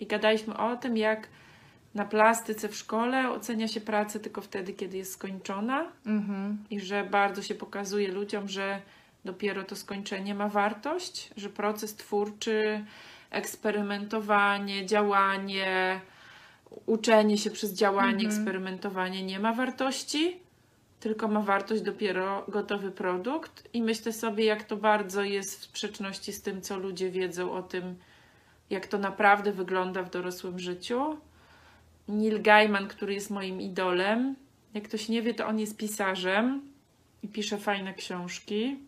I gadaliśmy o tym, jak na plastyce w szkole ocenia się pracę tylko wtedy, kiedy jest skończona Mhm. i że bardzo się pokazuje ludziom, że dopiero to skończenie ma wartość, że proces twórczy, eksperymentowanie, działanie, uczenie się przez działanie, Mhm. eksperymentowanie nie ma wartości, tylko ma wartość dopiero gotowy produkt. I myślę sobie, jak to bardzo jest w sprzeczności z tym, co ludzie wiedzą o tym, jak to naprawdę wygląda w dorosłym życiu. Neil Gaiman, który jest moim idolem, jak ktoś nie wie, to on jest pisarzem i pisze fajne książki.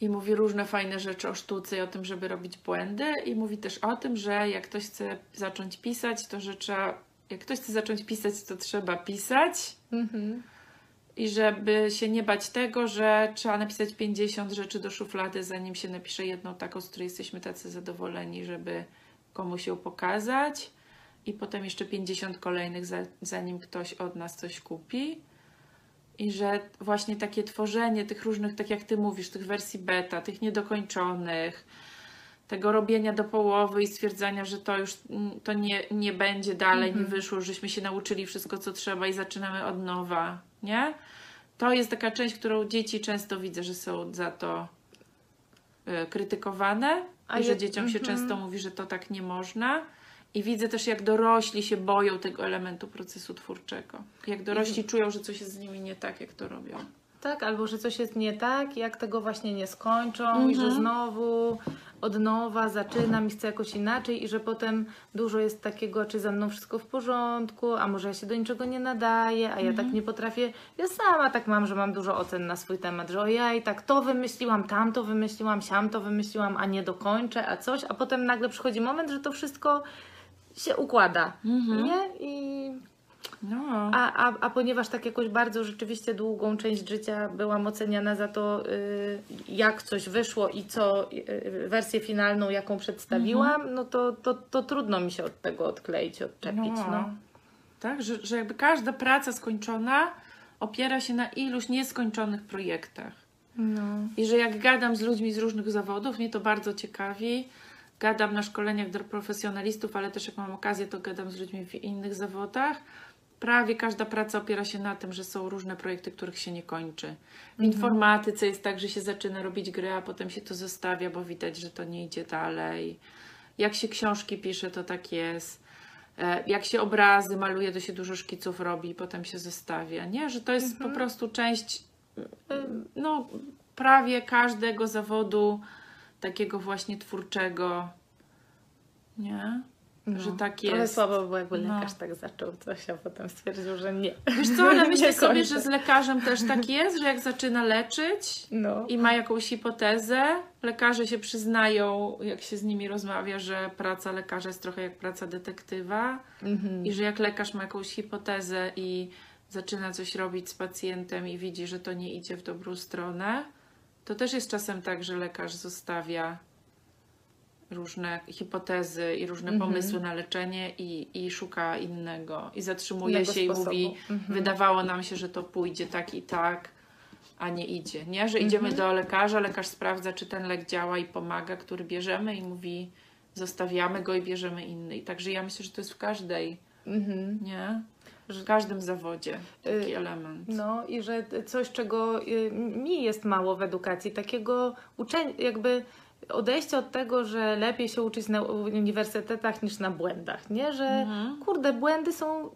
I mówi różne fajne rzeczy o sztuce i o tym, żeby robić błędy. I mówi też o tym, że jak ktoś chce zacząć pisać, to że trzeba. Jak ktoś chce zacząć pisać, to trzeba pisać. Mhm. I żeby się nie bać tego, że trzeba napisać 50 rzeczy do szuflady, zanim się napisze jedną taką, z której jesteśmy tacy zadowoleni, żeby komuś ją pokazać. I potem jeszcze 50 kolejnych, za- zanim ktoś od nas coś kupi. I że właśnie takie tworzenie tych różnych, tak jak ty mówisz, tych wersji beta, tych niedokończonych, tego robienia do połowy i stwierdzania, że to już mm, to nie, nie będzie dalej, nie wyszło, żeśmy się nauczyli wszystko, co trzeba i zaczynamy od nowa, nie? To jest taka część, którą dzieci często widzę, że są za to y, krytykowane A i że dzieciom się mhm. często mówi, że to tak nie można. I widzę też, jak dorośli się boją tego elementu procesu twórczego. Jak dorośli czują, że coś jest z nimi nie tak, jak to robią. Tak, albo że coś jest nie tak, jak tego właśnie nie skończą i że Mhm. znowu od nowa zaczynam i chcę jakoś inaczej i że potem dużo jest takiego, czy ze mną wszystko w porządku, a może ja się do niczego nie nadaję, a ja Mhm. tak nie potrafię. Ja sama tak mam, że mam dużo ocen na swój temat, że ojej, tak to wymyśliłam, tamto wymyśliłam, siam to wymyśliłam, a nie dokończę, a coś, a potem nagle przychodzi moment, że to wszystko się układa, Mhm. nie? I No. a, a, a ponieważ tak jakoś bardzo rzeczywiście długą część życia byłam oceniana za to, y, jak coś wyszło i co, y, wersję finalną, jaką przedstawiłam, no to, to, to trudno mi się od tego odkleić, odczepić. No. Tak, że, że jakby każda praca skończona opiera się na iluś nieskończonych projektach. No. I że jak gadam z ludźmi z różnych zawodów, mnie to bardzo ciekawi. Gadam na szkoleniach dla profesjonalistów, ale też jak mam okazję, to gadam z ludźmi w innych zawodach. Prawie każda praca opiera się na tym, że są różne projekty, których się nie kończy. W informatyce jest tak, że się zaczyna robić gry, a potem się to zostawia, bo widać, że to nie idzie dalej. Jak się książki pisze, to tak jest. E, Jak się obrazy maluje, to się dużo szkiców robi i potem się zostawia. Nie, że to jest po prostu część mm, no, prawie każdego zawodu takiego właśnie twórczego. Nie? Że tak Trochę jest. słabo by było, jakby No. lekarz tak zaczął coś, a potem stwierdził, że nie. Wiesz co, ale myślę sobie, że z lekarzem też tak jest, że jak zaczyna leczyć No. i ma jakąś hipotezę, lekarze się przyznają, jak się z nimi rozmawia, że praca lekarza jest trochę jak praca detektywa Mhm. i że jak lekarz ma jakąś hipotezę i zaczyna coś robić z pacjentem i widzi, że to nie idzie w dobrą stronę, to też jest czasem tak, że lekarz zostawia różne hipotezy i różne Mhm. pomysły na leczenie i, i szuka innego i zatrzymuje Innego się i sposobu. mówi, Mhm. wydawało nam się, że to pójdzie tak i tak, a nie idzie, nie? Że idziemy Mhm. do lekarza, lekarz sprawdza, czy ten lek działa i pomaga, który bierzemy i mówi, zostawiamy go i bierzemy inny. I także ja myślę, że to jest w każdej, Mhm. Nie? W każdym zawodzie taki element. No i że coś, czego y, mi jest mało w edukacji, takiego uczenia, jakby odejście od tego, że lepiej się uczyć na uniwersytetach niż na błędach, nie? Że Mhm. kurde, błędy są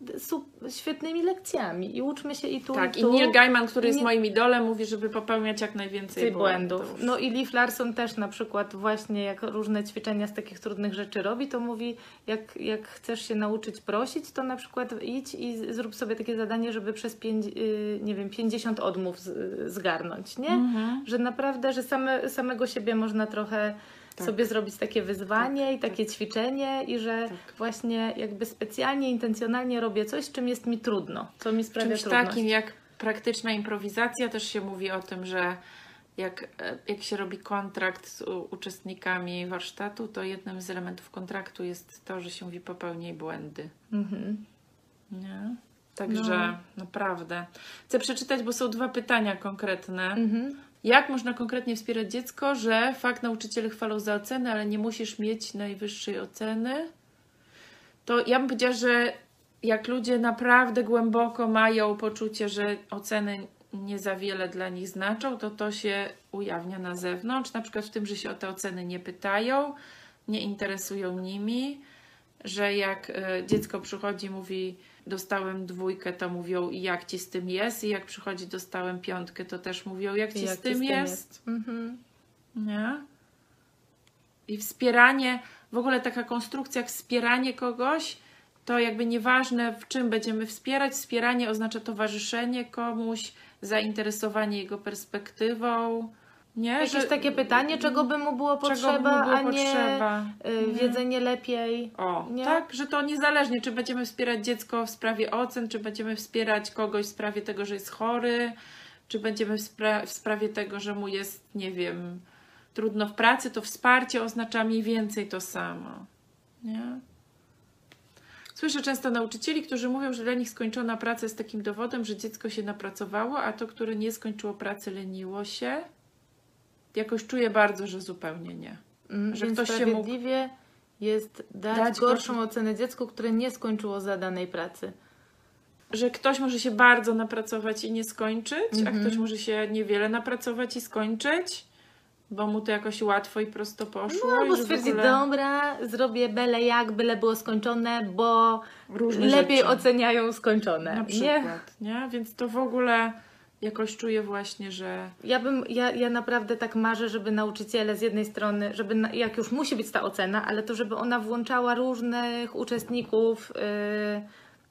świetnymi lekcjami i uczmy się i tu, Tak, i i tu. Neil Gaiman, który jest Nie- moim idolem, mówi, żeby popełniać jak najwięcej błędów. błędów. No i Leaf Larson też na przykład właśnie jak różne ćwiczenia z takich trudnych rzeczy robi, to mówi, jak, jak chcesz się nauczyć prosić, to na przykład idź i zrób sobie takie zadanie, żeby przez pięć, y, nie wiem, 50 odmów zgarnąć, nie? Mhm. Że naprawdę, że same, samego siebie można trochę Tak. sobie zrobić takie wyzwanie Tak, i takie ćwiczenie i że Tak. właśnie jakby specjalnie, intencjonalnie robię coś, czym jest mi trudno, co mi sprawia Czymś trudność. takim jak praktyczna improwizacja też się mówi o tym, że jak, e, jak się robi kontrakt z uczestnikami warsztatu, to jednym z elementów kontraktu jest to, że się mówi popełnij błędy. Mhm. Nie? Także No. naprawdę. Chcę przeczytać, bo są dwa pytania konkretne. Mhm. Jak można konkretnie wspierać dziecko, że fakt nauczyciele chwalą za oceny, ale nie musisz mieć najwyższej oceny? To ja bym powiedziała, że jak ludzie naprawdę głęboko mają poczucie, że oceny nie za wiele dla nich znaczą, to to się ujawnia na zewnątrz, na przykład w tym, że się o te oceny nie pytają, nie interesują nimi, że jak e, dziecko przychodzi i mówi dostałem dwójkę, to mówią i jak ci z tym jest i jak przychodzi dostałem piątkę, to też mówią jak ci Jak z tym jest. jest. Mhm. Nie? I wspieranie, w ogóle taka konstrukcja, jak wspieranie kogoś, to jakby nieważne w czym będziemy wspierać, wspieranie oznacza towarzyszenie komuś, zainteresowanie jego perspektywą. Nie? Jakieś takie pytanie, czego by mu było potrzeba, mu było a nie potrzeba. y, Nie? wiedzenie lepiej. O, Nie? tak, że to niezależnie, czy będziemy wspierać dziecko w sprawie ocen, czy będziemy wspierać kogoś w sprawie tego, że jest chory, czy będziemy w, spra- w sprawie tego, że mu jest, nie wiem, trudno w pracy, to wsparcie oznacza mniej więcej to samo. Nie? Słyszę często nauczycieli, którzy mówią, że dla nich skończona praca jest takim dowodem, że dziecko się napracowało, a to, które nie skończyło pracy, leniło się. Jakoś czuję bardzo, że zupełnie nie. Mm, Że Więc ktoś się mógł jest dać, dać gorszą gorszą- ocenę dziecku, które nie skończyło zadanej pracy. że ktoś może się bardzo napracować i nie skończyć, a Mhm. ktoś może się niewiele napracować i skończyć, bo mu to jakoś łatwo i prosto poszło. No, albo stwierdzić, ogóle dobra, zrobię byle jak, byle było skończone, bo różne lepiej rzeczy. oceniają skończone. Na nie? przykład, nie? Więc to w ogóle jakoś czuję właśnie, że Ja bym, ja, ja naprawdę tak marzę, żeby nauczyciele z jednej strony, żeby na, jak już musi być ta ocena, ale to żeby ona włączała różnych uczestników, yy,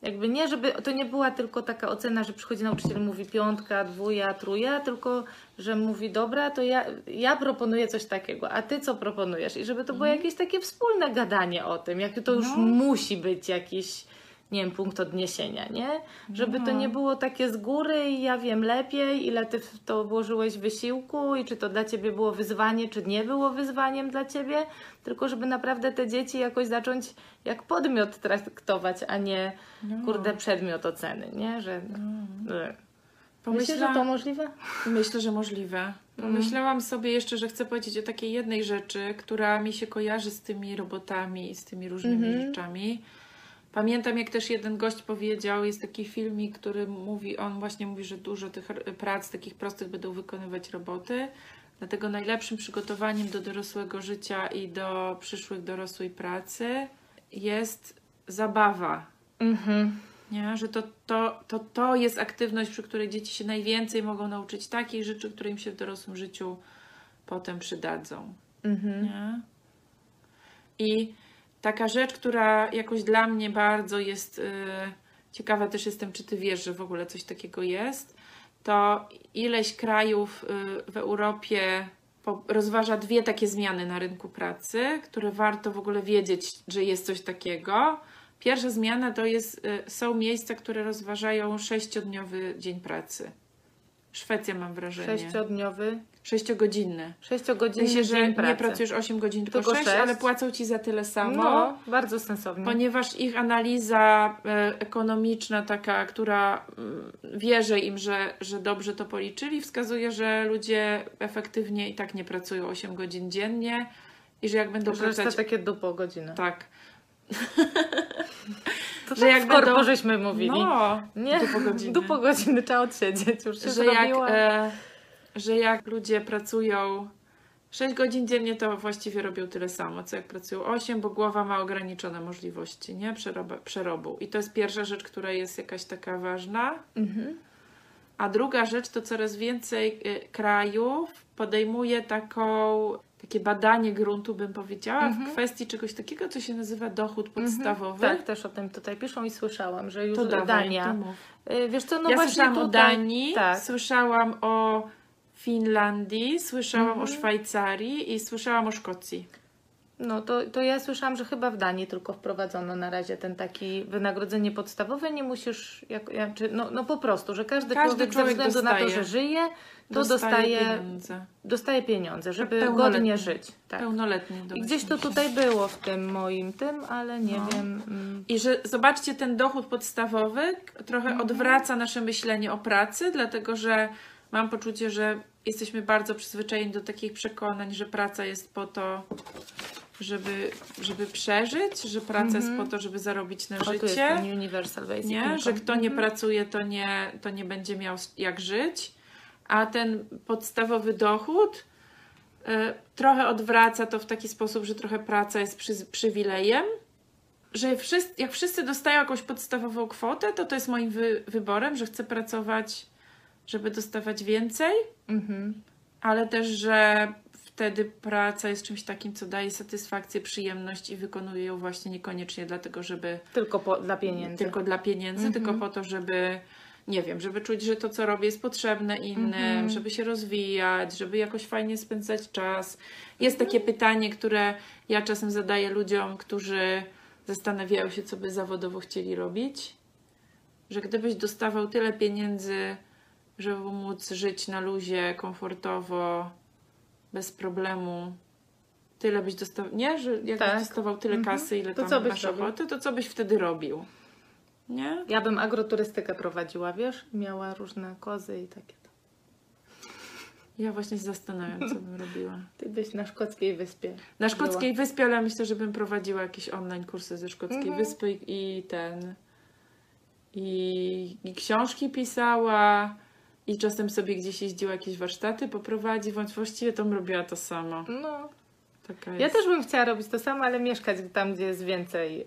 jakby nie, żeby to nie była tylko taka ocena, że przychodzi nauczyciel mówi piątka, dwuja, truja, tylko że mówi dobra, to ja, ja proponuję coś takiego, a ty co proponujesz? I żeby to było jakieś takie wspólne gadanie o tym, jak to już Mhm. No. musi być jakiś nie wiem, punkt odniesienia, nie? Żeby to No. nie było takie z góry i ja wiem lepiej, ile ty w to włożyłeś wysiłku i czy to dla ciebie było wyzwanie, czy nie było wyzwaniem dla ciebie, tylko żeby naprawdę te dzieci jakoś zacząć jak podmiot traktować, a nie No. kurde przedmiot oceny, nie? Że... Myślisz, że pomyślałam, to możliwe? Myślę, że możliwe. Pomyślałam sobie jeszcze, że chcę powiedzieć o takiej jednej rzeczy, która mi się kojarzy z tymi robotami i z tymi różnymi Mhm. rzeczami. Pamiętam, jak też jeden gość powiedział, jest taki filmik, który mówi, on właśnie mówi, że dużo tych prac takich prostych będą wykonywać roboty. Dlatego najlepszym przygotowaniem do dorosłego życia i do przyszłych dorosłej pracy jest zabawa. Mhm. Nie? Że to, to, to, to jest aktywność, przy której dzieci się najwięcej mogą nauczyć takich rzeczy, które im się w dorosłym życiu potem przydadzą. Mhm. Nie? I taka rzecz, która jakoś dla mnie bardzo jest y, ciekawa, też jestem, czy ty wiesz, że w ogóle coś takiego jest, to ileś krajów y, w Europie rozważa dwie takie zmiany na rynku pracy, które warto w ogóle wiedzieć, że jest coś takiego. Pierwsza zmiana to jest, y, są miejsca, które rozważają sześciodniowy dzień pracy. Szwecja mam wrażenie. Sześciodniowy, Sześciogodzinny. W sześciogodzinny sensie, że nie pracy. pracujesz 8 godzin, tylko, Tylko 6, sześć. ale płacą ci za tyle samo. No, bardzo sensownie. Ponieważ ich analiza e, ekonomiczna, taka, która mm, wierzy im, że, że dobrze to policzyli, wskazuje, że ludzie efektywnie i tak nie pracują 8 godzin dziennie i że jak będą Że to pracować. takie dupo godziny. Tak. To że tak jak korpo będą- żeśmy mówili. No, Nie, dupo godziny. dupo godziny trzeba odsiedzieć, już się że jak, e, że jak ludzie pracują 6 godzin dziennie, to właściwie robią tyle samo, co jak pracują 8, bo głowa ma ograniczone możliwości nie? Przeroba, przerobu. I to jest pierwsza rzecz, która jest jakaś taka ważna. Mhm. A druga rzecz to coraz więcej y, krajów podejmuje taką, takie badanie gruntu, bym powiedziała, Mhm. w kwestii czegoś takiego, co się nazywa dochód podstawowy. Tak, też o tym tutaj piszą i słyszałam, że już To dawaj, Dania. Y, Wiesz co, no ja właśnie słyszałam tutaj, o Danii, Tak. słyszałam o Finlandii, słyszałam Mhm. o Szwajcarii i słyszałam o Szkocji. No to, to ja słyszałam, że chyba w Danii tylko wprowadzono na razie ten taki wynagrodzenie podstawowe, nie musisz, jak, jak, czy, no, no po prostu, że każdy, Każdy człowiek, człowiek ze względu na to, dostaje. że żyje, to dostaje, pieniądze. dostaje pieniądze, żeby pełnoletni. godnie żyć. Tak. Pełnoletnie. I gdzieś to tutaj było w tym moim tym, ale nie No. wiem. mm, I że zobaczcie, ten dochód podstawowy trochę Mhm. odwraca nasze myślenie o pracy, dlatego że mam poczucie, że jesteśmy bardzo przyzwyczajeni do takich przekonań, że praca jest po to, żeby, żeby przeżyć, że praca jest po to, żeby zarobić na O, tu jest życie. ten Universal Basic nie? Income. Że kto nie Mhm. pracuje, to nie, to nie będzie miał jak żyć. A ten podstawowy dochód e, trochę odwraca to w taki sposób, że trochę praca jest przy, przywilejem. Że wszyscy, jak wszyscy dostają jakąś podstawową kwotę, to to jest moim wy, wyborem, że chcę pracować, żeby dostawać więcej, Mhm. ale też, że wtedy praca jest czymś takim, co daje satysfakcję, przyjemność i wykonuję ją właśnie niekoniecznie dlatego, żeby Tylko po, dla pieniędzy. tylko dla pieniędzy, Mhm. tylko po to, żeby, nie wiem, żeby czuć, że to, co robię, jest potrzebne innym, Mhm. żeby się rozwijać, żeby jakoś fajnie spędzać czas. Jest takie pytanie, które ja czasem zadaję ludziom, którzy zastanawiają się, co by zawodowo chcieli robić, że gdybyś dostawał tyle pieniędzy, żeby móc żyć na luzie, komfortowo, bez problemu, tyle byś dostał, nie? Że jakbyś Tak. dostawał tyle Mhm. kasy, ile To tam masz to co byś wtedy robił? Nie? Ja bym agroturystykę prowadziła, wiesz? Miała różne kozy i takie. Ja właśnie się zastanawiam, co bym robiła. Ty byś na szkockiej wyspie. Na szkockiej wyspie, ale myślę, że bym prowadziła jakieś online kursy ze szkockiej Mhm. wyspy i, i ten. I, I książki pisała. I czasem sobie gdzieś jeździła jakieś warsztaty poprowadzi, bądź właściwie to bym robiła to samo. No. Ja też bym chciała robić to samo, ale mieszkać tam, gdzie jest więcej yy,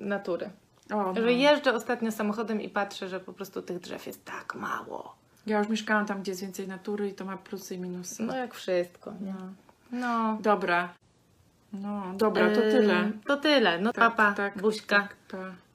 natury. O, no. Że jeżdżę ostatnio samochodem i patrzę, że po prostu tych drzew jest tak mało. Ja już mieszkałam tam, gdzie jest więcej natury i to ma plusy i minusy. No jak wszystko. Nie? No. No. Dobra. No, dobra, to Yy, tyle. To tyle. No Tak, papa, tak, buźka. Tak, pa.